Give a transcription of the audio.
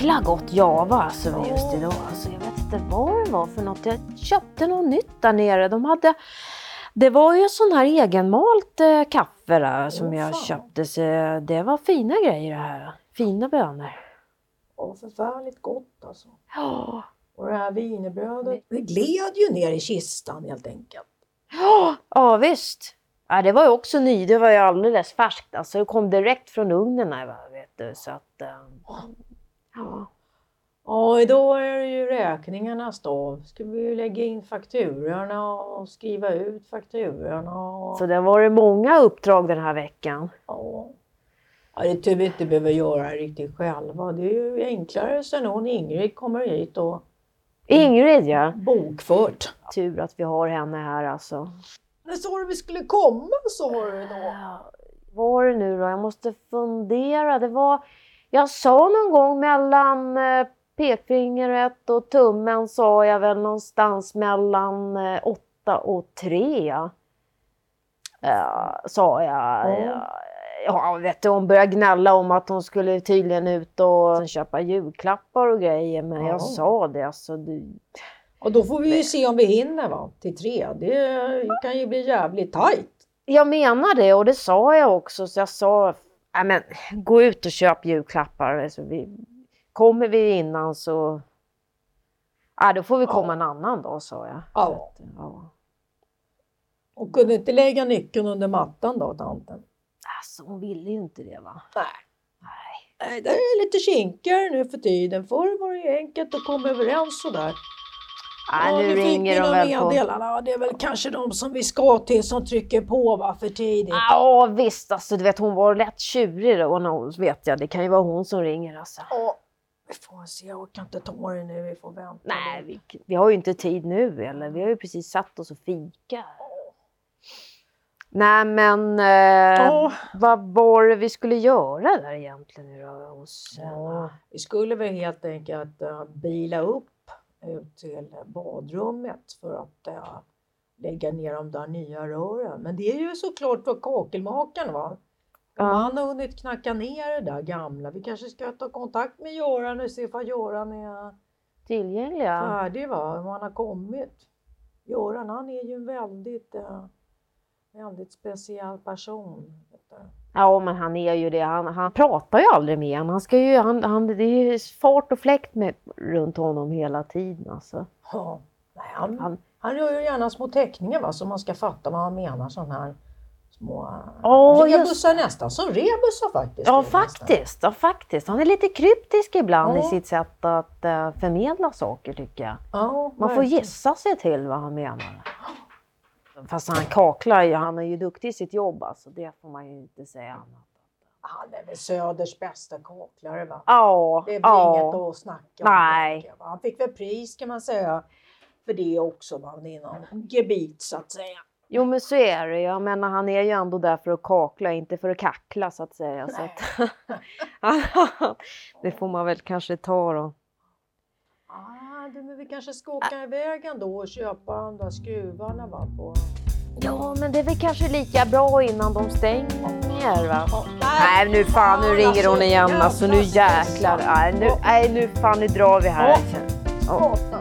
jäkla gott java alltså just idag. Alltså, jag vet inte vad det var för något. Jag köpte något nytt där nere. De hade, det var ju sån här egenmalt eh, kaffe där som Åh, jag fan. köpte. Så det var fina grejer det här. Fina bönor. Åh, förfärligt gott alltså. Ja, Och det här wienerbrödet, det gled ju ner i kistan helt enkelt. ja, ja visst. Ja, det var ju också ny. Det var ju alldeles färskt. Alltså, det kom direkt från ugnen här, vet du. Så att, eh, ja. Ja, idag är det ju räkningarnas dag. Ska vi ju lägga in fakturorna och skriva ut fakturorna. Och... Så det har varit många uppdrag den här veckan. Ja. Ja, det är tur vi inte behöver göra det riktigt själva. Det är ju enklare sen hon Ingrid kommer hit och Ingrid ja. bokfört. Tur att vi har henne här alltså. När sa du vi skulle komma sa du då? Var det nu då? Jag måste fundera. Det var... Jag sa någon gång mellan eh, pekfingret och tummen sa jag väl någonstans mellan eh, åtta och tre. Ja, sa jag. Ja. Ja. Ja, vet du, hon började gnälla om att hon skulle tydligen ut och köpa julklappar och grejer. Men Ja. jag sa det. Alltså, du... Och då får vi ju se om vi hinner va? Till tre. Det kan ju bli jävligt tajt. Jag menar det och det sa jag också. Så jag sa, "Nej, men gå ut och köp julklappar. Alltså, vi, kommer vi innan så... Ja, då får vi komma Ja. en annan dag, sa jag. Ja. Ja. Och kunde inte lägga nyckeln under mattan då, tanten? Alltså, hon ville ju inte det va? Nej. Nej. Nej, det är lite kinkigare nu för tiden. Förr var det ju enkelt att komma överens sådär. Nej, nu ringer de väl på. Det är väl kanske de som vi ska till som trycker på va, för tidigt. Ja visst, alltså du vet hon var lätt tjurig då. Nå- vet jag, det kan ju vara hon som ringer alltså. Ja, vi får se. Jag orkar inte ta det nu. Vi får vänta. Nej, vi, vi har ju inte tid nu eller? Vi har ju precis satt oss och fika. Nej men eh, Ja. vad var det vi skulle göra där egentligen hos Ja, vi skulle väl helt enkelt uh, bila upp ut till badrummet för att eh, lägga ner de där nya rören. Men det är ju såklart för kakelmakaren va. Om Ja. han har hunnit knacka ner det där gamla. Vi kanske ska ta kontakt med Göran och se ifall Göran är tillgängliga? färdig va, om han har kommit. Göran han är ju en väldigt, eh, väldigt speciell person. Ja men han är ju det. Han, han pratar ju aldrig med en. Han ska ju, han, han, det är ju fart och fläkt med, runt honom hela tiden alltså. Ja, nej, han, Han- han gör ju gärna små teckningar va, så man ska fatta vad han menar. Sån här små Åh, rebusar nästan, som rebusar faktiskt. Ja faktiskt, ja faktiskt. Han är lite kryptisk ibland i Ja. sitt sätt att eh, förmedla saker tycker jag. Ja, Man får verkligen. gissa sig till vad han menar. Fast han kaklar ju, han är ju duktig i sitt jobb alltså. Det får man ju inte säga annat. Han är väl Söders bästa kaklare va? Ja, Det är väl inget ja. att snacka om. Nej. tänker? Han fick väl pris kan man säga för det också va, inom gebit så att säga. Jo men så är det. Jag menar han är ju ändå där för att kakla, inte för att kackla så att säga. Så att, det får man väl kanske ta då. Ah, du, men vi kanske ska åka iväg ändå och köpa de där skruvarna va? På... Ja men det är väl kanske lika bra innan de stänger va? Ja, Nej nu fan, nu ringer hon igen alltså. Nu jäklar. Nej nu, nej, nu fan, nu drar vi här. Prata.